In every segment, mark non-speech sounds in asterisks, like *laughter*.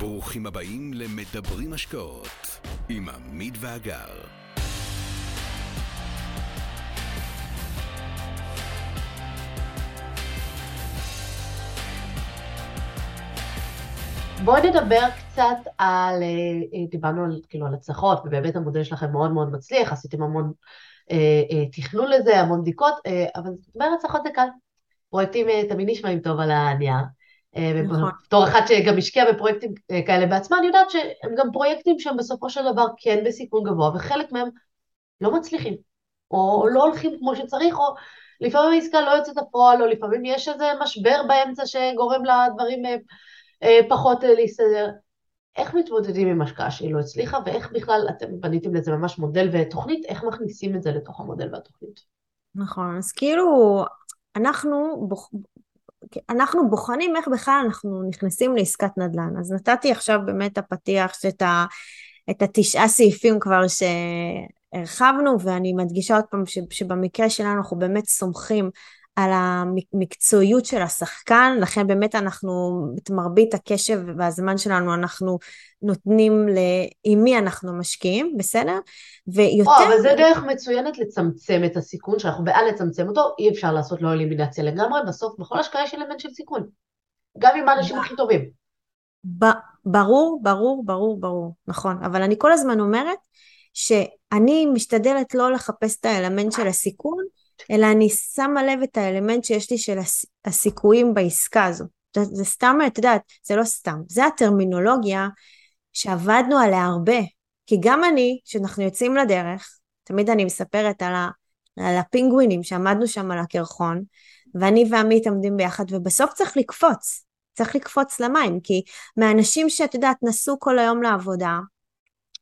ברוכים הבאים למדברים השקעות עם עמית ואגר. בואי נדבר קצת על, אה, דיברנו על, כאילו, על הצלחות, ובאמת המודל שלכם מאוד מאוד מצליח, עשיתם המון אה, אה, תכנון לזה, המון בדיקות, אה, אבל זאת אומרת, הצלחות זה קל. פרויקטים אה, תמיד נשמעים טוב על הנייר. אה, נכון. בתור אחת שגם השקיעה בפרויקטים אה, כאלה בעצמה, אני יודעת שהם גם פרויקטים שהם בסופו של דבר כן בסיכון גבוה, וחלק מהם לא מצליחים, או לא הולכים כמו שצריך, או לפעמים העסקה לא יוצאת לפועל, או לפעמים יש איזה משבר באמצע שגורם לדברים אה, פחות להסתדר. איך מתמודדים עם השקעה שהיא לא הצליחה, ואיך בכלל אתם בניתם לזה ממש מודל ותוכנית, איך מכניסים את זה לתוך המודל והתוכנית? נכון, אז כאילו, אנחנו. אנחנו בוחנים איך בכלל אנחנו נכנסים לעסקת נדל"ן. אז נתתי עכשיו באמת הפתיח שאת ה... את התשעה סעיפים כבר שהרחבנו, ואני מדגישה עוד פעם שבמקרה שלנו אנחנו באמת סומכים על המקצועיות של השחקן, לכן באמת אנחנו, את מרבית הקשב והזמן שלנו אנחנו נותנים ל... עם מי אנחנו משקיעים, בסדר? ויותר... או, אבל זה דרך מצוינת לצמצם את הסיכון, שאנחנו בעד לצמצם אותו, אי אפשר לעשות לו אלימינציה לגמרי, בסוף בכל השקעה יש אלמנט של סיכון, גם עם האנשים הכי טובים. ברור, ברור, ברור, ברור, נכון, אבל אני כל הזמן אומרת שאני משתדלת לא לחפש את האלמנט של הסיכון, אלא אני שמה לב את האלמנט שיש לי של הסיכויים בעסקה הזו. זה, זה סתם, את יודעת, זה לא סתם, זה הטרמינולוגיה שעבדנו עליה הרבה. כי גם אני, כשאנחנו יוצאים לדרך, תמיד אני מספרת על, ה, על הפינגווינים שעמדנו שם על הקרחון, ואני ועמית עומדים ביחד, ובסוף צריך לקפוץ. צריך לקפוץ למים, כי מהאנשים שאת יודעת נסעו כל היום לעבודה,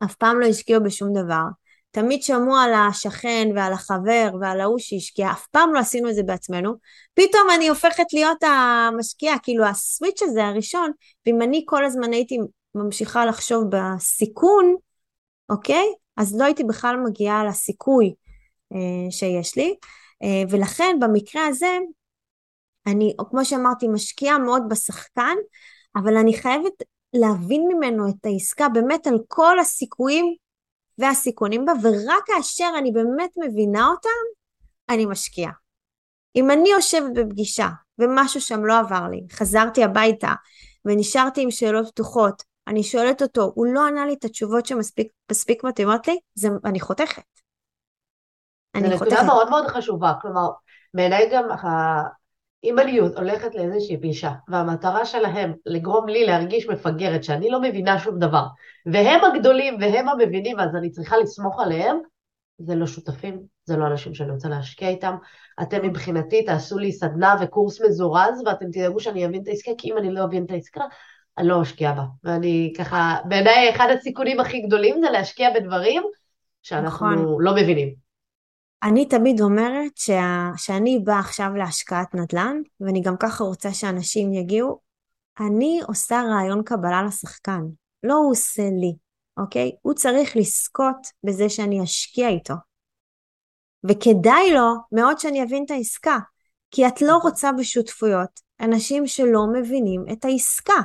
אף פעם לא השקיעו בשום דבר, תמיד שמעו על השכן ועל החבר ועל ההוא שהשקיע, אף פעם לא עשינו את זה בעצמנו, פתאום אני הופכת להיות המשקיעה, כאילו הסוויץ' הזה הראשון, ואם אני כל הזמן הייתי ממשיכה לחשוב בסיכון, אוקיי? אז לא הייתי בכלל מגיעה לסיכוי אה, שיש לי, אה, ולכן במקרה הזה, אני, כמו שאמרתי, משקיעה מאוד בשחקן, אבל אני חייבת להבין ממנו את העסקה באמת על כל הסיכויים והסיכונים בה, ורק כאשר אני באמת מבינה אותם, אני משקיעה. אם אני יושבת בפגישה ומשהו שם לא עבר לי, חזרתי הביתה ונשארתי עם שאלות פתוחות, אני שואלת אותו, הוא לא ענה לי את התשובות שמספיק מתאימות לי, זה, אני חותכת. אני חותכת. זו נקודה מאוד מאוד חשובה, כלומר, בעיניי גם אם אני הולכת לאיזושהי פגישה, והמטרה שלהם לגרום לי להרגיש מפגרת, שאני לא מבינה שום דבר, והם הגדולים והם המבינים, אז אני צריכה לסמוך עליהם, זה לא שותפים, זה לא אנשים שאני רוצה להשקיע איתם. אתם מבחינתי תעשו לי סדנה וקורס מזורז, ואתם תדאגו שאני אבין את העסקה, כי אם אני לא אבין את העסקה, אני לא אשקיע בה. ואני ככה, בעיניי אחד הסיכונים הכי גדולים זה להשקיע בדברים שאנחנו נכון. לא מבינים. אני תמיד אומרת שה, שאני באה עכשיו להשקעת נדל"ן, ואני גם ככה רוצה שאנשים יגיעו, אני עושה רעיון קבלה לשחקן, לא הוא עושה לי, אוקיי? הוא צריך לזכות בזה שאני אשקיע איתו. וכדאי לו מאוד שאני אבין את העסקה, כי את לא רוצה בשותפויות אנשים שלא מבינים את העסקה.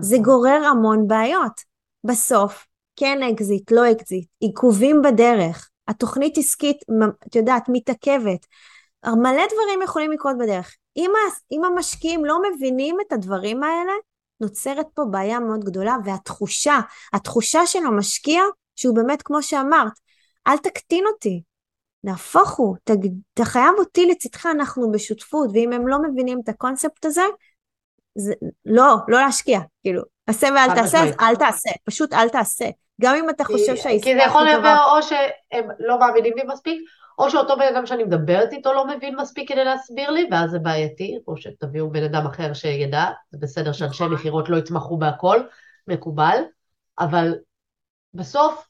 זה נכון. גורר המון בעיות. בסוף, כן אקזיט, לא אקזיט, עיכובים בדרך, התוכנית עסקית, את יודעת, מתעכבת. מלא דברים יכולים לקרות בדרך. אם, אם המשקיעים לא מבינים את הדברים האלה, נוצרת פה בעיה מאוד גדולה, והתחושה, התחושה של המשקיע, שהוא באמת, כמו שאמרת, אל תקטין אותי. נהפוך הוא, אתה חייב אותי לצדך, אנחנו בשותפות, ואם הם לא מבינים את הקונספט הזה, זה, לא, לא להשקיע, כאילו, עשה ואל תעשה, אז אל תעשה, פשוט אל תעשה. גם אם אתה חושב שהעסקה כי זה יכול להיות או שהם לא מאמינים לי מספיק, או שאותו בן אדם שאני מדברת איתו לא מבין מספיק כדי להסביר לי, ואז זה בעייתי, או שתביאו בן אדם אחר שידע, זה בסדר שאנשי נכון. מכירות לא יתמכו בהכל, מקובל, אבל בסוף,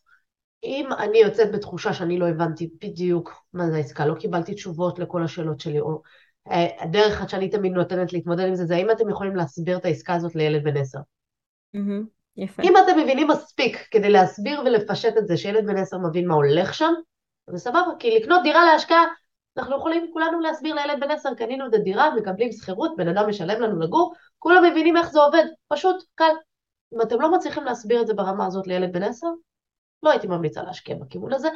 אם אני יוצאת בתחושה שאני לא הבנתי בדיוק מה זה העסקה, לא קיבלתי תשובות לכל השאלות שלי, או אה, הדרך שאני תמיד נותנת להתמודד עם זה, זה האם אתם יכולים להסביר את העסקה הזאת לילד בן עשר. Mm-hmm. יפה. אם אתם מבינים מספיק כדי להסביר ולפשט את זה שילד בן עשר מבין מה הולך שם, זה סבבה, כי לקנות דירה להשקעה, אנחנו יכולים כולנו להסביר לילד בן עשר, קנינו את הדירה, מקבלים שכירות, בן אדם משלם לנו לגור, כולם מבינים איך זה עובד, פשוט, קל. אם אתם לא מצליחים להסביר את זה ברמה הזאת לילד בן עשר, לא הייתי ממליצה להשקיע בכיוון הזה,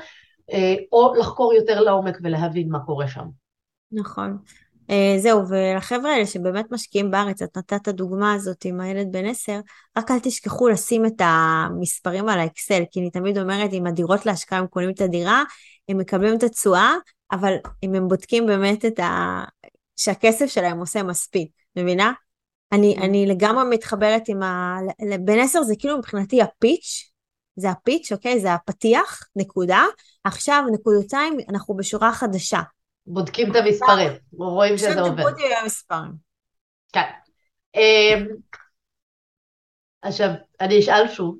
אה, או לחקור יותר לעומק ולהבין מה קורה שם. נכון. Uh, זהו, ולחבר'ה האלה שבאמת משקיעים בארץ, את נתת את הדוגמה הזאת עם הילד בן עשר, רק אל תשכחו לשים את המספרים על האקסל, כי אני תמיד אומרת, אם הדירות להשקעה הם קונים את הדירה, הם מקבלים את התשואה, אבל אם הם בודקים באמת את ה... שהכסף שלהם עושה מספיק, מבינה? אני, mm. אני לגמרי מתחברת עם ה... בן עשר זה כאילו מבחינתי הפיץ', זה הפיץ', אוקיי? זה הפתיח, נקודה. עכשיו, נקודותיים, אנחנו בשורה חדשה. בודקים את המספרים, רואים שזה עובד. עכשיו תבודקו המספרים. כן. אמ, עכשיו, אני אשאל שוב.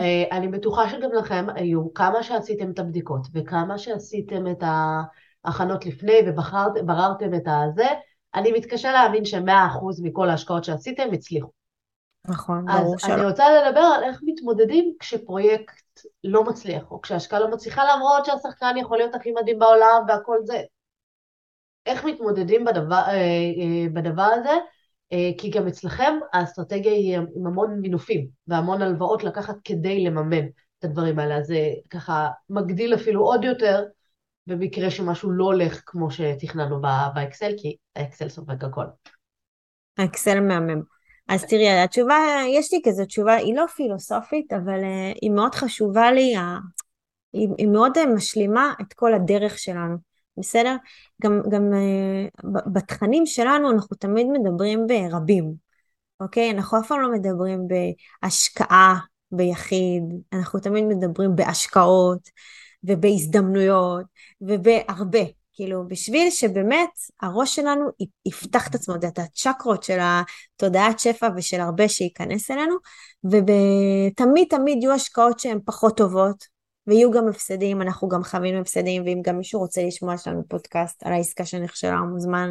אה, אני בטוחה שגם לכם היו כמה שעשיתם את הבדיקות וכמה שעשיתם את ההכנות לפני ובררתם את הזה, אני מתקשה להאמין שמאה אחוז מכל ההשקעות שעשיתם הצליחו. נכון, ברור שלא. אז אני רוצה לדבר על איך מתמודדים כשפרויקט לא מצליח, או כשההשקעה לא מצליחה, למרות שהשחקן יכול להיות הכי מדהים בעולם והכל זה. איך מתמודדים בדבר, אה, אה, בדבר הזה? אה, כי גם אצלכם האסטרטגיה היא עם המון מינופים והמון הלוואות לקחת כדי לממן את הדברים האלה, אז זה ככה מגדיל אפילו עוד יותר במקרה שמשהו לא הולך כמו שתכננו באקסל, כי האקסל סופג הכל. האקסל מהמם. אז תראי, התשובה, יש לי כזו תשובה, היא לא פילוסופית, אבל uh, היא מאוד חשובה לי, uh, היא, היא מאוד uh, משלימה את כל הדרך שלנו, בסדר? גם, גם uh, בתכנים שלנו אנחנו תמיד מדברים ברבים, אוקיי? אנחנו אף פעם לא מדברים בהשקעה ביחיד, אנחנו תמיד מדברים בהשקעות ובהזדמנויות ובהרבה. כאילו, בשביל שבאמת הראש שלנו יפתח את עצמו, את הצ'קרות של התודעת שפע ושל הרבה שייכנס אלינו, ותמיד תמיד יהיו השקעות שהן פחות טובות, ויהיו גם הפסדים, אנחנו גם חווינו הפסדים, ואם גם מישהו רוצה לשמוע, יש לנו פודקאסט על העסקה שנכשלה, הוא מוזמן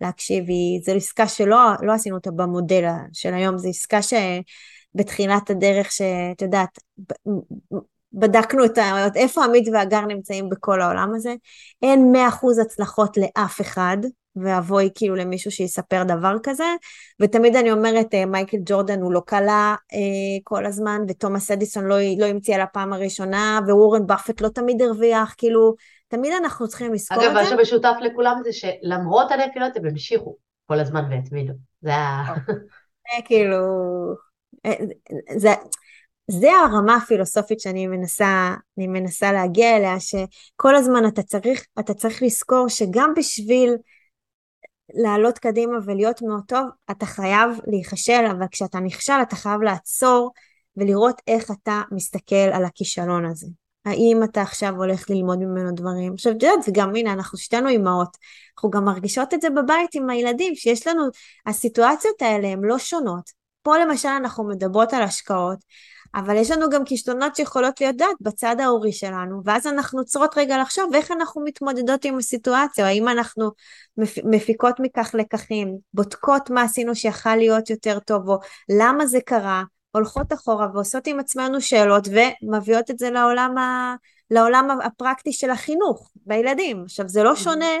להקשיב, זו עסקה שלא לא עשינו אותה במודל של היום, זו עסקה שבתחילת הדרך, שאת יודעת, בדקנו את ה... איפה עמית והגר נמצאים בכל העולם הזה. אין מאה אחוז הצלחות לאף אחד, ואבוי כאילו למישהו שיספר דבר כזה, ותמיד אני אומרת, אה, מייקל ג'ורדן הוא לא קלה אה, כל הזמן, ותומאס אדיסון לא, לא המציא על הפעם הראשונה, וורן באפט לא תמיד הרוויח, כאילו, תמיד אנחנו צריכים לזכור אגב, את זה. אגב, מה שמשותף לכולם זה שלמרות הנפילות הם המשיכו כל הזמן והתמידו. זה היה... *laughs* כאילו... אה, זה, זה הרמה הפילוסופית שאני מנסה, אני מנסה להגיע אליה, שכל הזמן אתה צריך, אתה צריך לזכור שגם בשביל לעלות קדימה ולהיות מאוד טוב, אתה חייב להיכשל, אבל כשאתה נכשל אתה חייב לעצור ולראות איך אתה מסתכל על הכישלון הזה. האם אתה עכשיו הולך ללמוד ממנו דברים? עכשיו, את יודעת, וגם הנה, אנחנו שתינו אימהות, אנחנו גם מרגישות את זה בבית עם הילדים, שיש לנו, הסיטואציות האלה הן לא שונות. פה למשל אנחנו מדברות על השקעות, אבל יש לנו גם כישלונות שיכולות להיות דעת בצד ההורי שלנו, ואז אנחנו צריכות רגע לחשוב איך אנחנו מתמודדות עם הסיטואציה, או האם אנחנו מפיקות מכך לקחים, בודקות מה עשינו שיכל להיות יותר טוב, או למה זה קרה, הולכות אחורה ועושות עם עצמנו שאלות ומביאות את זה לעולם, ה... לעולם הפרקטי של החינוך בילדים. עכשיו זה לא שונה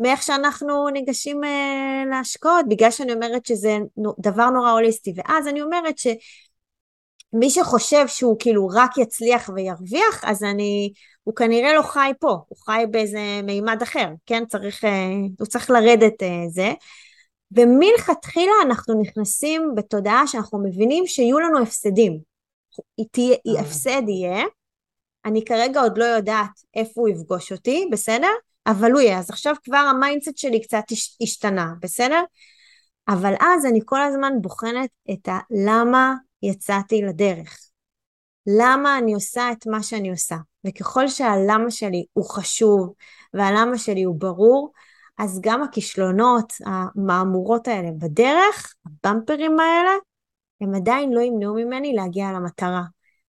מאיך שאנחנו ניגשים uh, להשקעות, בגלל שאני אומרת שזה דבר נורא הוליסטי, ואז אני אומרת ש... מי שחושב שהוא כאילו רק יצליח וירוויח, אז אני, הוא כנראה לא חי פה, הוא חי באיזה מימד אחר, כן? צריך, אה, הוא צריך לרדת אה, זה. ומלכתחילה אנחנו נכנסים בתודעה שאנחנו מבינים שיהיו לנו הפסדים. תהיה, אה. הפסד יהיה, אני כרגע עוד לא יודעת איפה הוא יפגוש אותי, בסדר? אבל הוא יהיה. אז עכשיו כבר ה mindset שלי קצת השתנה, בסדר? אבל אז אני כל הזמן בוחנת את הלמה יצאתי לדרך. למה אני עושה את מה שאני עושה. וככל שהלמה שלי הוא חשוב והלמה שלי הוא ברור, אז גם הכישלונות, המהמורות האלה בדרך, הבמפרים האלה, הם עדיין לא ימנעו ממני להגיע למטרה.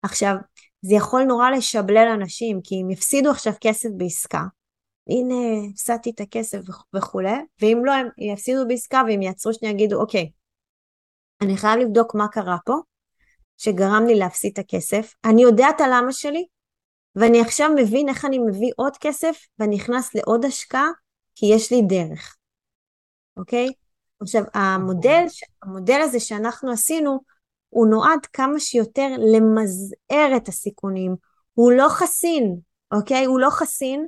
עכשיו, זה יכול נורא לשבלל אנשים, כי הם יפסידו עכשיו כסף בעסקה, הנה, הפסדתי את הכסף וכולי, ואם לא, הם יפסידו בעסקה והם יעצרו שנייה, יגידו, אוקיי, אני חייב לבדוק מה קרה פה, שגרם לי להפסיד את הכסף, אני יודע את הלמה שלי, ואני עכשיו מבין איך אני מביא עוד כסף ונכנס לעוד השקעה, כי יש לי דרך, אוקיי? עכשיו, המודל, המודל הזה שאנחנו עשינו, הוא נועד כמה שיותר למזער את הסיכונים. הוא לא חסין, אוקיי? הוא לא חסין.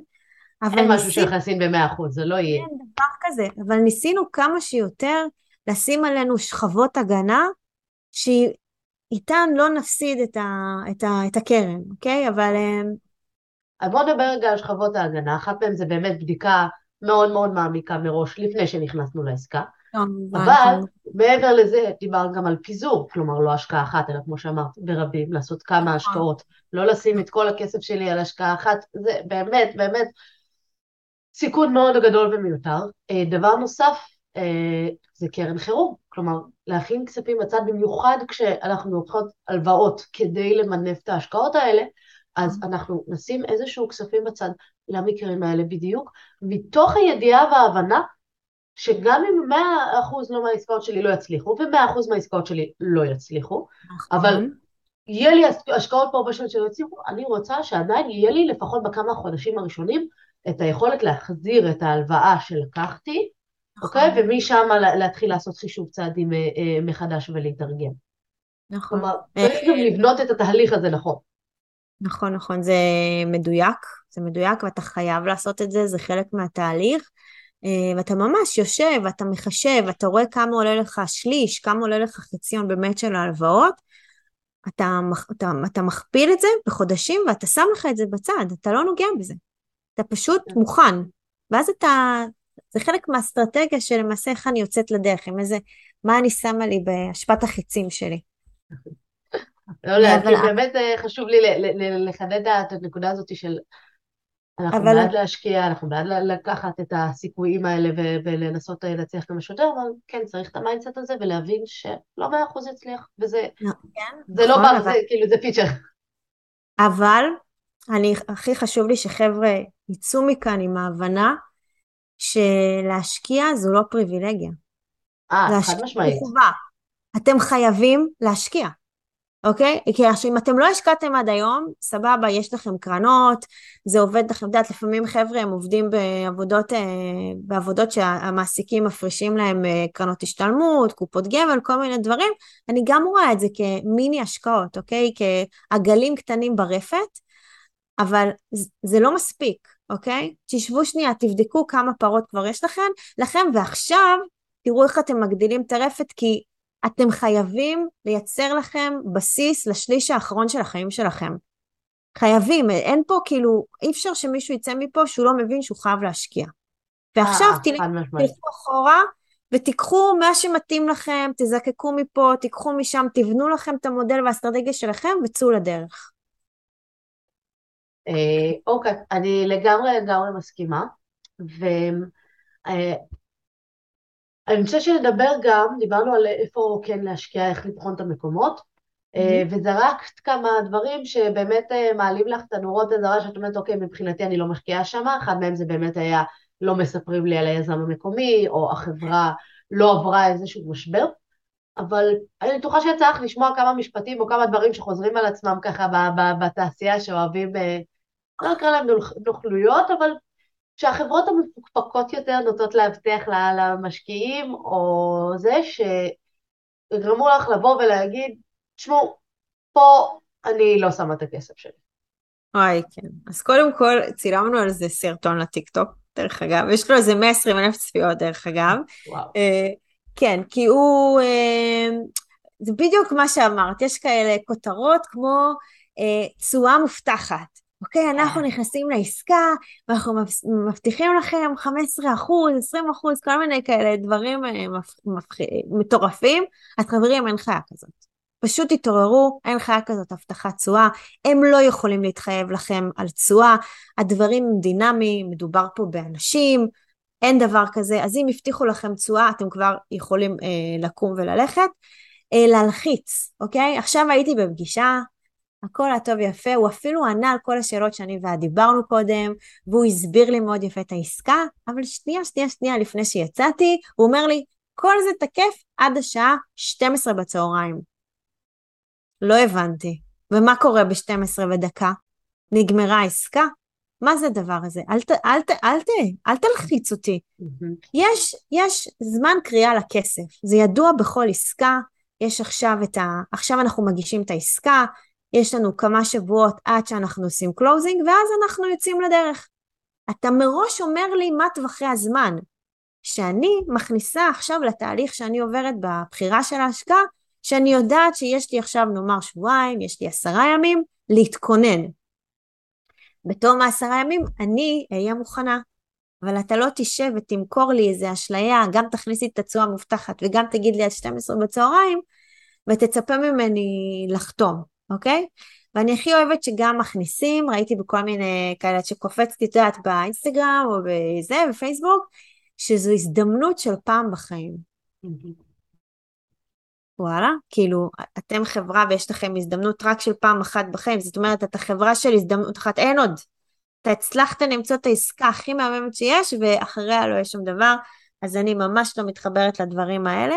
אין משהו ניסינו... של חסין במאה אחוז, זה לא יהיה. אין דבר כזה, אבל ניסינו כמה שיותר לשים עלינו שכבות הגנה, שאיתן לא נפסיד את, ה... את, ה... את הקרן, אוקיי? אבל... אמ, אז בואו נדבר רגע על שכבות ההגנה. אחת מהן זה באמת בדיקה מאוד מאוד מעמיקה מראש, לפני שנכנסנו לעסקה. אבל מעבר לזה, דיברנו גם על פיזור, כלומר לא השקעה אחת, אלא כמו שאמרת, ברבים, לעשות כמה נכון. השקעות, לא לשים את כל הכסף שלי על השקעה אחת, זה באמת, באמת סיכון מאוד גדול ומיותר. אה, דבר נוסף, זה קרן חירום, כלומר להכין כספים בצד, במיוחד כשאנחנו לוקחות הלוואות כדי למנף את ההשקעות האלה, אז mm-hmm. אנחנו נשים איזשהו כספים בצד למקרים האלה בדיוק, מתוך הידיעה וההבנה שגם אם 100% לא מהעסקאות שלי לא יצליחו, ו-100% מהעסקאות שלי לא יצליחו, נכון. אבל יהיה לי השקעות פה בשביל שלא יצליחו, אני רוצה שעדיין יהיה לי לפחות בכמה חודשים הראשונים את היכולת להחזיר את ההלוואה שלקחתי, נכון. אוקיי? ומשם להתחיל לעשות חישוב צעדים אה, אה, מחדש ולהתארגן. נכון. כלומר, צריך גם לבנות את התהליך הזה נכון. נכון, נכון, זה מדויק, זה מדויק ואתה חייב לעשות את זה, זה חלק מהתהליך. אה, ואתה ממש יושב, ואתה מחשב, אתה רואה כמה עולה לך שליש, כמה עולה לך חציון באמת של ההלוואות, אתה, אתה, אתה מכפיל את זה בחודשים ואתה שם לך את זה בצד, אתה לא נוגע בזה. אתה פשוט כן. מוכן. ואז אתה, זה חלק מהאסטרטגיה של למעשה איך אני יוצאת לדרך, עם איזה, מה אני שמה לי באשפת החיצים שלי. לא, לא, כי באמת אה, חשוב לי לחדד את הנקודה הזאת של אנחנו אבל... בעד להשקיע, אנחנו בעד לקחת את הסיכויים האלה ולנסות אה, להצליח כמה שיותר, אבל כן, צריך את ה mindset הזה ולהבין שלא מאה אחוז יצליח, וזה לא, כן, זה לא נכון, לא באג, אבל... זה כאילו, זה פיצ'ר. אבל אני, הכי חשוב לי שחבר'ה יצאו מכאן עם ההבנה שלהשקיע זו לא פריבילגיה. אה, חד משמעית. אתם חייבים להשקיע. אוקיי? כי עכשיו אם אתם לא השקעתם עד היום, סבבה, יש לכם קרנות, זה עובד לכם, את יודעת, לפעמים חבר'ה הם עובדים בעבודות, אה, בעבודות שהמעסיקים מפרישים להם אה, קרנות השתלמות, קופות גמל, כל מיני דברים, אני גם רואה את זה כמיני השקעות, אוקיי? כעגלים קטנים ברפת, אבל זה לא מספיק, אוקיי? תשבו שנייה, תבדקו כמה פרות כבר יש לכם, לכם, ועכשיו תראו איך אתם מגדילים את הרפת, כי אתם חייבים לייצר לכם בסיס לשליש האחרון של החיים שלכם. חייבים, אין פה כאילו, אי אפשר שמישהו יצא מפה שהוא לא מבין שהוא חייב להשקיע. ועכשיו אה, תלכו אחורה ותיקחו מה שמתאים לכם, תזקקו מפה, תיקחו משם, תבנו לכם את המודל והאסטרטגיה שלכם וצאו לדרך. אה, אוקיי, אני לגמרי לגמרי מסכימה, ו... אה, חושבת שנדבר גם, דיברנו על איפה כן להשקיע, איך לבחון את המקומות. וזה רק כמה דברים שבאמת אה, מעלים לך את הנורות אזהרה שאת אומרת, אוקיי, מבחינתי אני לא משקיעה שם, אחד מהם זה באמת היה לא מספרים לי על היזם המקומי, או החברה לא עברה איזשהו משבר, אבל אני בטוחה שיצא לך לשמוע כמה משפטים או כמה דברים שחוזרים על עצמם ככה בתעשייה שאוהבים, אה, לא אקרא להם נוכלויות, אבל שהחברות המפוקפקות יותר נוטות להבטיח למשקיעים, או זה שיגרמו לך לבוא ולהגיד, תשמעו, פה אני לא שמה את הכסף שלי. וואי, כן. אז קודם כל, צילמנו על זה סרטון לטיקטוק, דרך אגב, יש לו איזה 120 אלף צפיות, דרך אגב. וואו. אה, כן, כי הוא, אה, זה בדיוק מה שאמרת, יש כאלה כותרות כמו אה, תשואה מובטחת. אוקיי, אנחנו אה. נכנסים לעסקה, ואנחנו מבטיחים לכם 15 אחוז, 20 אחוז, כל מיני כאלה דברים אה, מטורפים, אז חברים, אין חיה כזאת. פשוט תתעוררו, אין חיה כזאת הבטחת תשואה, הם לא יכולים להתחייב לכם על תשואה, הדברים דינמיים, מדובר פה באנשים, אין דבר כזה, אז אם הבטיחו לכם תשואה, אתם כבר יכולים אה, לקום וללכת. אה, להלחיץ, אוקיי? עכשיו הייתי בפגישה הכל היה טוב ויפה, הוא אפילו ענה על כל השאלות שאני ואת דיברנו קודם, והוא הסביר לי מאוד יפה את העסקה, אבל שנייה, שנייה, שנייה לפני שיצאתי, הוא אומר לי, כל זה תקף עד השעה 12 בצהריים. לא הבנתי. ומה קורה ב-12 ודקה? נגמרה העסקה? מה זה הדבר הזה? אל, ת, אל, ת, אל, ת, אל תלחיץ אותי. Mm-hmm. יש, יש זמן קריאה לכסף, זה ידוע בכל עסקה, יש עכשיו את ה... עכשיו אנחנו מגישים את העסקה, יש לנו כמה שבועות עד שאנחנו עושים closing, ואז אנחנו יוצאים לדרך. אתה מראש אומר לי מה טווחי הזמן. שאני מכניסה עכשיו לתהליך שאני עוברת בבחירה של ההשקעה, שאני יודעת שיש לי עכשיו נאמר שבועיים, יש לי עשרה ימים, להתכונן. בתום העשרה ימים אני אהיה מוכנה. אבל אתה לא תשב ותמכור לי איזה אשליה, גם תכניסי את התשואה המובטחת וגם תגיד לי עד 12 בצהריים, ותצפה ממני לחתום, אוקיי? ואני הכי אוהבת שגם מכניסים, ראיתי בכל מיני כאלה שקופצתי, את יודעת, באינסטגרם או בזה, בפייסבוק, שזו הזדמנות של פעם בחיים. וואלה, כאילו, אתם חברה ויש לכם הזדמנות רק של פעם אחת בחיים, זאת אומרת, את החברה של הזדמנות אחת, אין עוד. אתה הצלחת למצוא את העסקה הכי מהממת שיש, ואחריה לא יש שום דבר, אז אני ממש לא מתחברת לדברים האלה.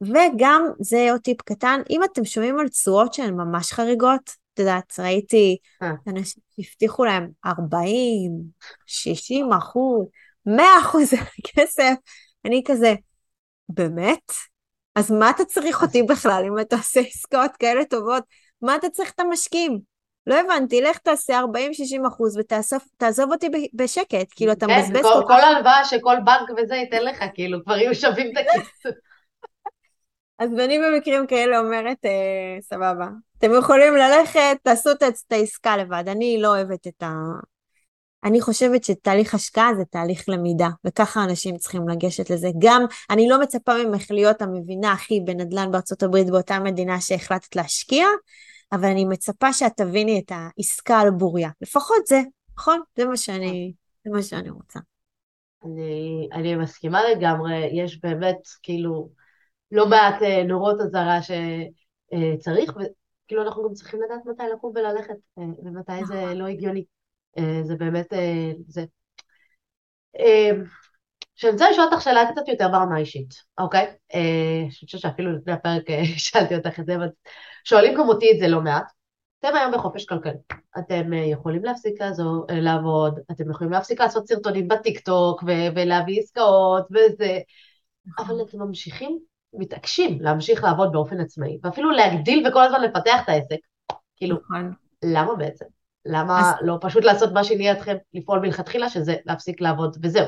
וגם, זה עוד טיפ קטן, אם אתם שומעים על תשואות שהן ממש חריגות, את יודעת, ראיתי אה. אנשים שהבטיחו להם 40, 60 אחוז, 100 אחוז כסף, אני כזה, באמת? אז מה אתה צריך אותי בכלל אם אתה עושה עסקאות כאלה טובות? מה אתה צריך את המשקיעים? לא הבנתי, לך תעשה 40-60 אחוז ותעזוב אותי בשקט, כאילו אתה כן, מבזבז כל כך. כל הלוואה שכל בנק וזה ייתן לך, כאילו כבר יהיו שווים את הכסף. אז אני במקרים כאלה אומרת, אה, סבבה, אתם יכולים ללכת, תעשו את העסקה לבד, אני לא אוהבת את ה... אני חושבת שתהליך השקעה זה תהליך למידה, וככה אנשים צריכים לגשת לזה. גם, אני לא מצפה ממך להיות המבינה הכי בנדל"ן בארצות הברית באותה מדינה שהחלטת להשקיע, אבל אני מצפה שאת תביני את העסקה על בוריה. לפחות זה, נכון? זה מה שאני, זה מה שאני רוצה. אני, אני מסכימה לגמרי, יש באמת כאילו לא מעט אה, נורות אזהרה שצריך, וכאילו אנחנו גם צריכים לדעת מתי לקום וללכת, אה, ומתי זה נכון. לא הגיוני. אה, זה באמת, זה. שאני רוצה לשאול אותך שאלה קצת יותר ברמה אישית, אוקיי? אני חושבת שאפילו לפני הפרק *laughs* שאלתי אותך את זה, אבל שואלים גם אותי את זה לא מעט. אתם היום בחופש כלכלי, אתם אה, יכולים להפסיק לעזור, אה, לעבוד, אתם יכולים להפסיק לעשות סרטונים בטיקטוק ו- ולהביא עסקאות וזה. אבל אתם ממשיכים, מתעקשים להמשיך לעבוד באופן עצמאי, ואפילו להגדיל וכל הזמן לפתח את העסק. כאילו, נכון. למה בעצם? למה אז... לא פשוט לעשות מה שהניע אתכם לפעול מלכתחילה, שזה להפסיק לעבוד וזהו?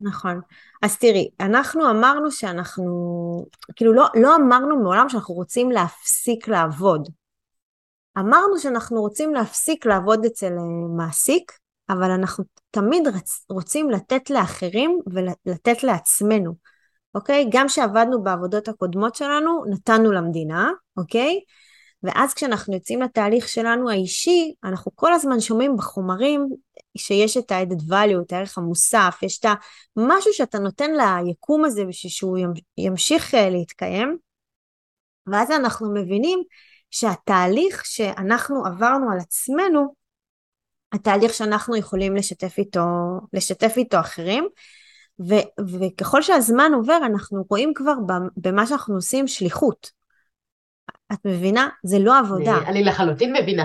נכון. אז תראי, אנחנו אמרנו שאנחנו, כאילו לא, לא אמרנו מעולם שאנחנו רוצים להפסיק לעבוד. אמרנו שאנחנו רוצים להפסיק לעבוד אצל אה, מעסיק, אבל אנחנו תמיד רצ, רוצים לתת לאחרים ולתת לעצמנו, אוקיי? גם כשעבדנו בעבודות הקודמות שלנו, נתנו למדינה, אוקיי? ואז כשאנחנו יוצאים לתהליך שלנו האישי, אנחנו כל הזמן שומעים בחומרים שיש את ה-added value, את הערך המוסף, יש את המשהו שאתה נותן ליקום הזה בשביל שהוא ימשיך אה, להתקיים, ואז אנחנו מבינים שהתהליך שאנחנו עברנו על עצמנו, התהליך שאנחנו יכולים לשתף איתו, לשתף איתו אחרים, ו, וככל שהזמן עובר אנחנו רואים כבר במה שאנחנו עושים שליחות. את מבינה? זה לא עבודה. אני, אני לחלוטין מבינה.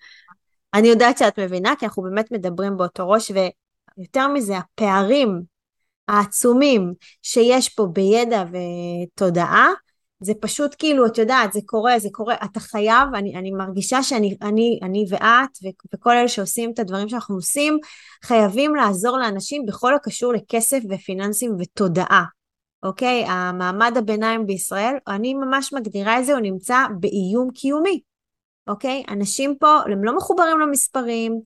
*laughs* אני יודעת שאת מבינה, כי אנחנו באמת מדברים באותו ראש, ויותר מזה, הפערים העצומים שיש פה בידע ותודעה, זה פשוט כאילו, את יודעת, זה קורה, זה קורה, אתה חייב, אני, אני מרגישה שאני אני, אני ואת וכל אלה שעושים את הדברים שאנחנו עושים, חייבים לעזור לאנשים בכל הקשור לכסף ופיננסים ותודעה. אוקיי? המעמד הביניים בישראל, אני ממש מגדירה את זה, הוא נמצא באיום קיומי. אוקיי? אנשים פה, הם לא מחוברים למספרים,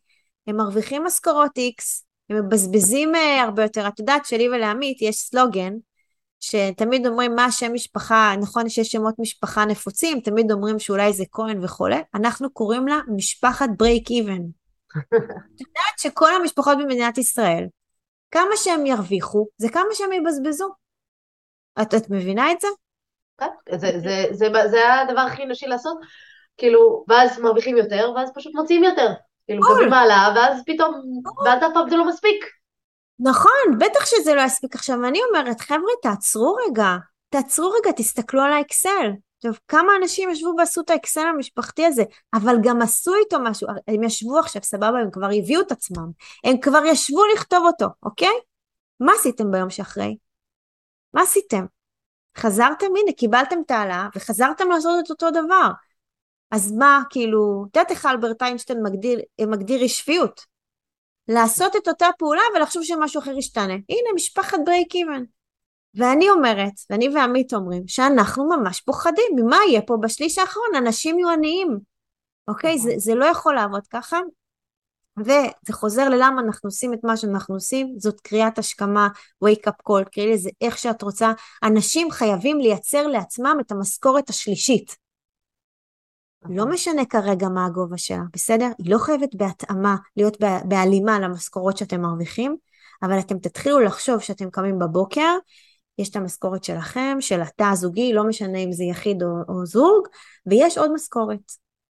הם מרוויחים משכורות X, הם מבזבזים uh, הרבה יותר. את יודעת שלי ולעמית יש סלוגן, שתמיד אומרים מה השם משפחה, נכון שיש שמות משפחה נפוצים, תמיד אומרים שאולי זה כהן וכולי, אנחנו קוראים לה משפחת ברייק איבן. את יודעת שכל המשפחות במדינת ישראל, כמה שהם ירוויחו, זה כמה שהם יבזבזו. את, את מבינה את זה? כן, זה, זה, זה, זה, זה הדבר הכי אנושי לעשות, כאילו, ואז מרוויחים יותר, ואז פשוט מוציאים יותר. כאילו, מקבלים מעלה, ואז פתאום, ואז אף פעם זה לא מספיק. נכון, בטח שזה לא יספיק. עכשיו, אני אומרת, חבר'ה, תעצרו רגע, תעצרו רגע, תסתכלו על האקסל. טוב, כמה אנשים ישבו ועשו את האקסל המשפחתי הזה, אבל גם עשו איתו משהו, הם ישבו עכשיו, סבבה, הם כבר הביאו את עצמם, הם כבר ישבו לכתוב אותו, אוקיי? מה עשיתם ביום שאחרי? מה עשיתם? חזרתם, הנה, קיבלתם את העלאה, וחזרתם לעשות את אותו דבר. אז מה, כאילו, את יודעת איך אלברט איינשטיין מגדיר, מגדיר אי שפיות? לעשות את אותה פעולה ולחשוב שמשהו אחר ישתנה. הנה, משפחת ברייק איבן. ואני אומרת, ואני ועמית אומרים, שאנחנו ממש פוחדים ממה יהיה פה בשליש האחרון, אנשים יהיו עניים, אוקיי? זה, זה לא יכול לעבוד ככה. וזה חוזר ללמה אנחנו עושים את מה שאנחנו עושים, זאת קריאת השכמה, wake up call, קראי לזה איך שאת רוצה. אנשים חייבים לייצר לעצמם את המשכורת השלישית. לא משנה כרגע מה הגובה שלה, בסדר? היא לא חייבת בהתאמה להיות בהלימה למשכורות שאתם מרוויחים, אבל אתם תתחילו לחשוב שאתם קמים בבוקר, יש את המשכורת שלכם, של התא הזוגי, לא משנה אם זה יחיד או, או זוג, ויש עוד משכורת,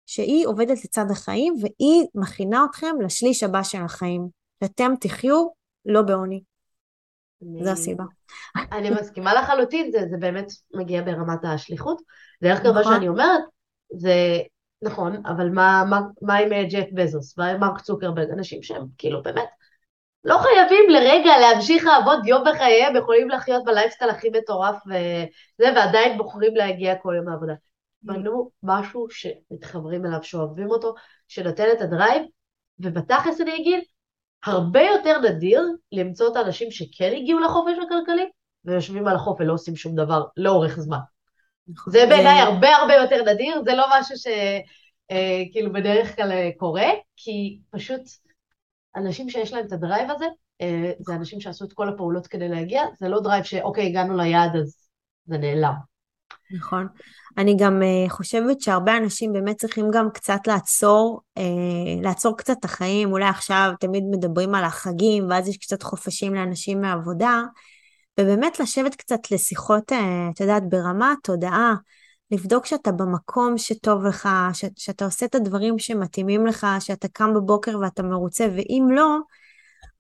שהיא עובדת לצד החיים, והיא מכינה אתכם לשליש הבא של החיים, שאתם תחיו לא בעוני. אני... זו הסיבה. אני מסכימה לחלוטין, זה, זה באמת מגיע ברמת השליחות. דרך כלל מה. שאני אומרת, זה נכון, אבל מה, מה, מה עם אה, ג'ף בזוס, מה עם מרק צוקרברג, אנשים שהם כאילו באמת לא חייבים לרגע להמשיך לעבוד יום בחייהם, יכולים לחיות בלייפסטייל הכי מטורף וזה, ועדיין בוחרים להגיע כל יום לעבודה. בנו משהו שמתחברים אליו, שאוהבים אותו, שנותן את ה drive, ובתכלס אני אגיד, הרבה יותר נדיר למצוא את האנשים שכן הגיעו לחופש הכלכלי, ויושבים על החוף ולא עושים שום דבר לאורך זמן. נכון. זה בעיניי הרבה הרבה יותר נדיר, זה לא משהו שכאילו אה, בדרך כלל אה, קורה, כי פשוט אנשים שיש להם את ה drive הזה, אה, זה אנשים שעשו את כל הפעולות כדי להגיע, זה לא drive שאוקיי, הגענו ליעד אז זה נעלם. נכון. אני גם חושבת שהרבה אנשים באמת צריכים גם קצת לעצור, לעצור קצת את החיים, אולי עכשיו תמיד מדברים על החגים, ואז יש קצת חופשים לאנשים מהעבודה, ובאמת לשבת קצת לשיחות, אה, את יודעת, ברמה התודעה, לבדוק שאתה במקום שטוב לך, ש- שאתה עושה את הדברים שמתאימים לך, שאתה קם בבוקר ואתה מרוצה, ואם לא,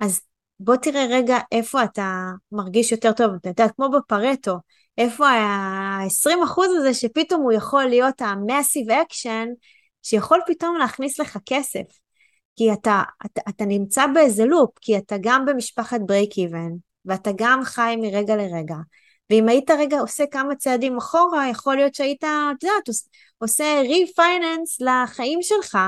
אז בוא תראה רגע איפה אתה מרגיש יותר טוב, אתה יודע, כמו בפרטו, איפה ה-20% הזה שפתאום הוא יכול להיות ה-massive action, שיכול פתאום להכניס לך כסף. כי אתה, אתה, אתה נמצא באיזה לופ, כי אתה גם במשפחת break even, ואתה גם חי מרגע לרגע. ואם היית רגע עושה כמה צעדים אחורה, יכול להיות שהיית, את יודעת, עושה ריפייננס לחיים שלך,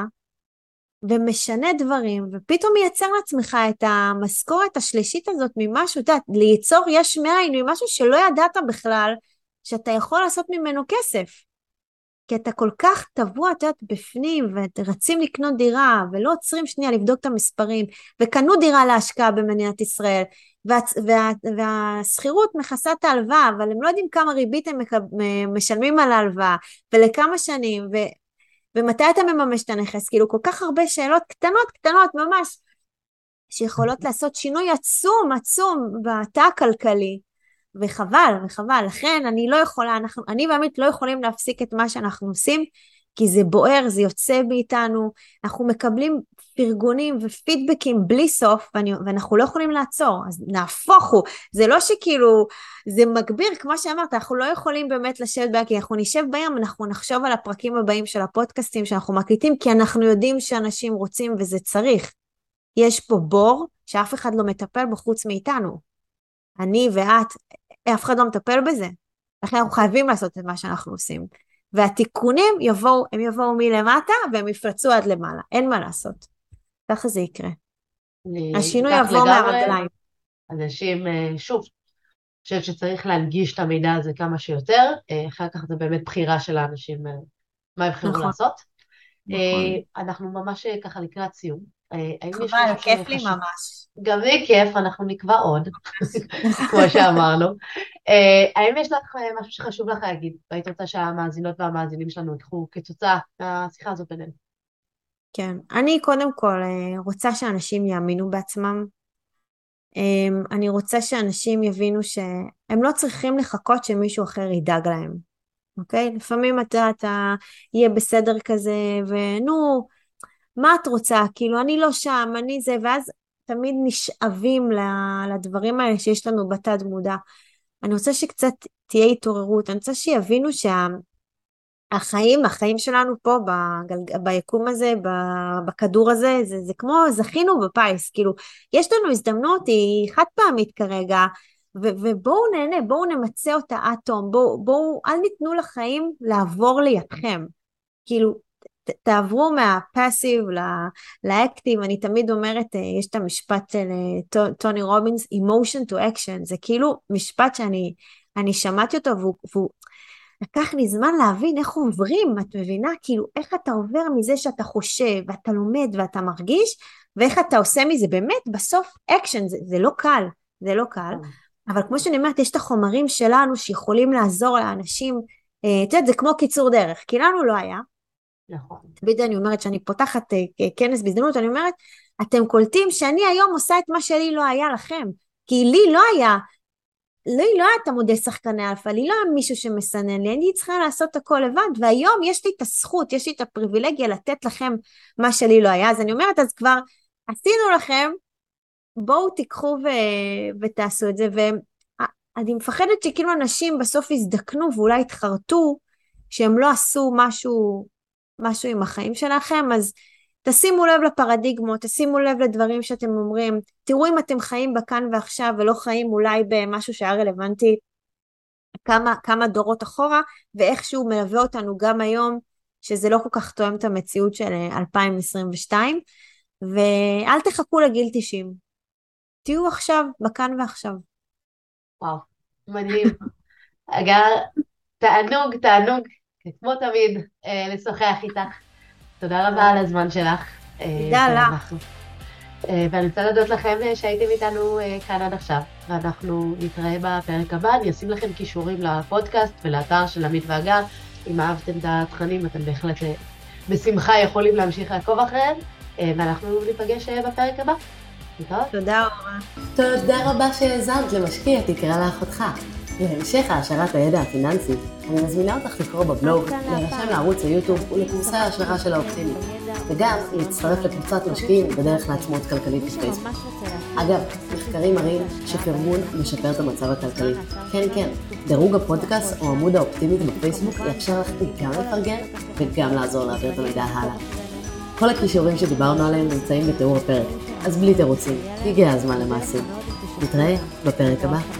ומשנה דברים, ופתאום מייצר לעצמך את המשכורת השלישית הזאת ממשהו, את יודעת, ליצור יש מאין, ממשהו שלא ידעת בכלל שאתה יכול לעשות ממנו כסף. כי אתה כל כך טבוע, את יודעת, בפנים, ורצים לקנות דירה, ולא עוצרים שנייה לבדוק את המספרים, וקנו דירה להשקעה במדינת ישראל, והשכירות מכסה את ההלוואה, אבל הם לא יודעים כמה ריבית הם משלמים על ההלוואה, ולכמה שנים, ו, ומתי אתה מממש את הנכס, כאילו כל כך הרבה שאלות קטנות קטנות ממש, שיכולות לעשות שינוי עצום עצום בתא הכלכלי, וחבל, וחבל, לכן אני לא יכולה, אנחנו, אני ועמית לא יכולים להפסיק את מה שאנחנו עושים, כי זה בוער, זה יוצא מאיתנו, אנחנו מקבלים פרגונים ופידבקים בלי סוף, ואני, ואנחנו לא יכולים לעצור, אז נהפוך הוא, זה לא שכאילו, זה מגביר, כמו שאמרת, אנחנו לא יכולים באמת לשבת בה, כי אנחנו נשב בים, אנחנו נחשוב על הפרקים הבאים של הפודקאסטים שאנחנו מקליטים, כי אנחנו יודעים שאנשים רוצים וזה צריך. יש פה בור שאף אחד לא מטפל בו חוץ מאיתנו. אני ואת, אף אחד לא מטפל בזה. לכן אנחנו חייבים לעשות את מה שאנחנו עושים. והתיקונים יבואו, הם יבואו מלמטה והם יפרצו עד למעלה, אין מה לעשות. ככה זה יקרה. השינוי יבוא מהרגליים. אנשים, אה, שוב, אני חושבת שצריך להנגיש את המידע הזה כמה שיותר, אה, אחר כך זה באמת בחירה של האנשים אה, מה הם יכולים נכון. לעשות. נכון. אנחנו ממש ככה לקראת סיום. חבל, כיף לי ממש. גם לי כיף, אנחנו נקבע עוד, *laughs* כמו שאמרנו. האם יש לך משהו שחשוב לך להגיד, והיית רוצה שהמאזינות והמאזינים שלנו יקחו כתוצאה מהשיחה הזאת בינינו? כן, אני קודם כל אה, רוצה שאנשים יאמינו בעצמם. אמ, אני רוצה שאנשים יבינו שהם לא צריכים לחכות שמישהו אחר ידאג להם, אוקיי? לפעמים אתה, אתה יהיה בסדר כזה, ונו, מה את רוצה? כאילו, אני לא שם, אני זה, ואז תמיד נשאבים לדברים האלה שיש לנו בתת מודע. אני רוצה שקצת תהיה התעוררות, אני רוצה שיבינו שה... החיים, שלנו פה בגלג... ביקום הזה, בכדור הזה, זה, זה כמו זכינו בפיס, כאילו, יש לנו הזדמנות, היא חד פעמית כרגע, ובואו נהנה, בואו נמצה אותה עד תום, בואו, בואו, אל ניתנו לחיים לעבור לידכם. כאילו, תעברו מה passive ל active, אני תמיד אומרת, אה, יש את המשפט של אה, טוני רובינס, emotion to action, זה כאילו משפט שאני שמעתי אותו והוא, והוא לקח לי זמן להבין איך עוברים, את מבינה? כאילו, איך אתה עובר מזה שאתה חושב, ואתה לומד, ואתה מרגיש, ואיך אתה עושה מזה באמת, בסוף אקשן, זה, זה לא קל, זה לא קל. כן. אבל כמו שאני אומרת, יש את החומרים שלנו שיכולים לעזור לאנשים, אה, את יודעת, זה כמו קיצור דרך, כי לנו לא היה. נכון. תמיד אני אומרת שאני פותחת אה, כנס בהזדמנות, אני אומרת, אתם קולטים שאני היום עושה את מה שלי לא היה לכם. כי לי לא היה לי לא היה את המודל שחקני אלפא, לי לא היה מישהו שמסנן לי, אני צריכה לעשות הכל לבד, והיום יש לי את הזכות, יש לי את הפריבילגיה לתת לכם מה שלי לא היה, אז אני אומרת, אז כבר עשינו לכם, בואו תיקחו ו- ותעשו את זה, ואני מפחדת שכאילו אנשים בסוף יזדקנו ואולי יתחרטו שהם לא עשו משהו, משהו עם החיים שלכם, אז תשימו לב לפרדיגמות, תשימו לב לדברים שאתם אומרים, תראו אם אתם חיים בכאן ועכשיו ולא חיים אולי במשהו שהיה רלוונטי כמה, כמה דורות אחורה, ואיכשהו מלווה אותנו גם היום, שזה לא כל כך תואם את המציאות של 2022, ואל תחכו לגיל 90. תהיו עכשיו, בכאן ועכשיו. וואו, מדהים. אגב, תענוג, תענוג, כמו תמיד, אה, לשוחח איתך. תודה רבה על הזמן שלך. תודה לך. אה, ואני רוצה להודות לכם אה, שהייתם איתנו אה, כאן עד עכשיו, ואנחנו נתראה בפרק הבא, אני אשים לכם קישורים לפודקאסט ולאתר של עמית ואגר, אם אהבתם את התכנים אתם בהחלט בשמחה יכולים להמשיך לעקוב אחריהם, ואנחנו ניפגש בפרק הבא. תודה רבה. תודה רבה שהאזנת למשקיע תקרא לאחותך. להמשך העשרת הידע הפיננסי, אני מזמינה אותך לקרוא בבלוג, להירשם לערוץ היוטיוב ולקורסי ההשערה של האופטימית, וגם להצטרף לקבוצת משקיעים בדרך לעצמאות כלכלית בפייסבוק. אגב, מחקרים מראים שפרגון משפר את המצב הכלכלי. כן, כן, דירוג הפודקאסט או עמוד האופטימית בפייסבוק יאפשר לך גם לפרגן וגם לעזור להעביר את המידע הלאה. כל הכישורים שדיברנו עליהם נמצאים בתיאור הפרק, אז בלי תירוצים, הגיע הזמן למעשים. נתראה בפרק הבא.